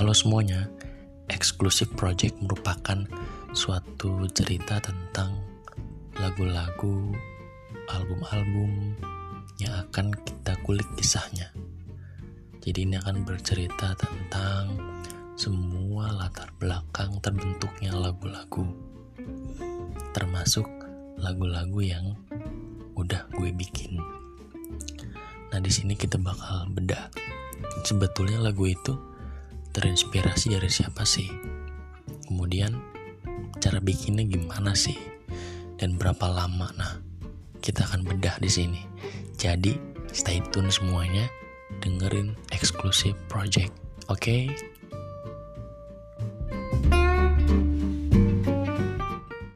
Halo semuanya, Exclusive Project merupakan suatu cerita tentang lagu-lagu, album-album yang akan kita kulik kisahnya. Jadi ini akan bercerita tentang semua latar belakang terbentuknya lagu-lagu. Termasuk lagu-lagu yang udah gue bikin. Nah, di sini kita bakal bedah sebetulnya lagu itu terinspirasi dari siapa sih? Kemudian cara bikinnya gimana sih? Dan berapa lama? Nah, kita akan bedah di sini. Jadi, stay tune semuanya, dengerin eksklusif project. Oke? Okay?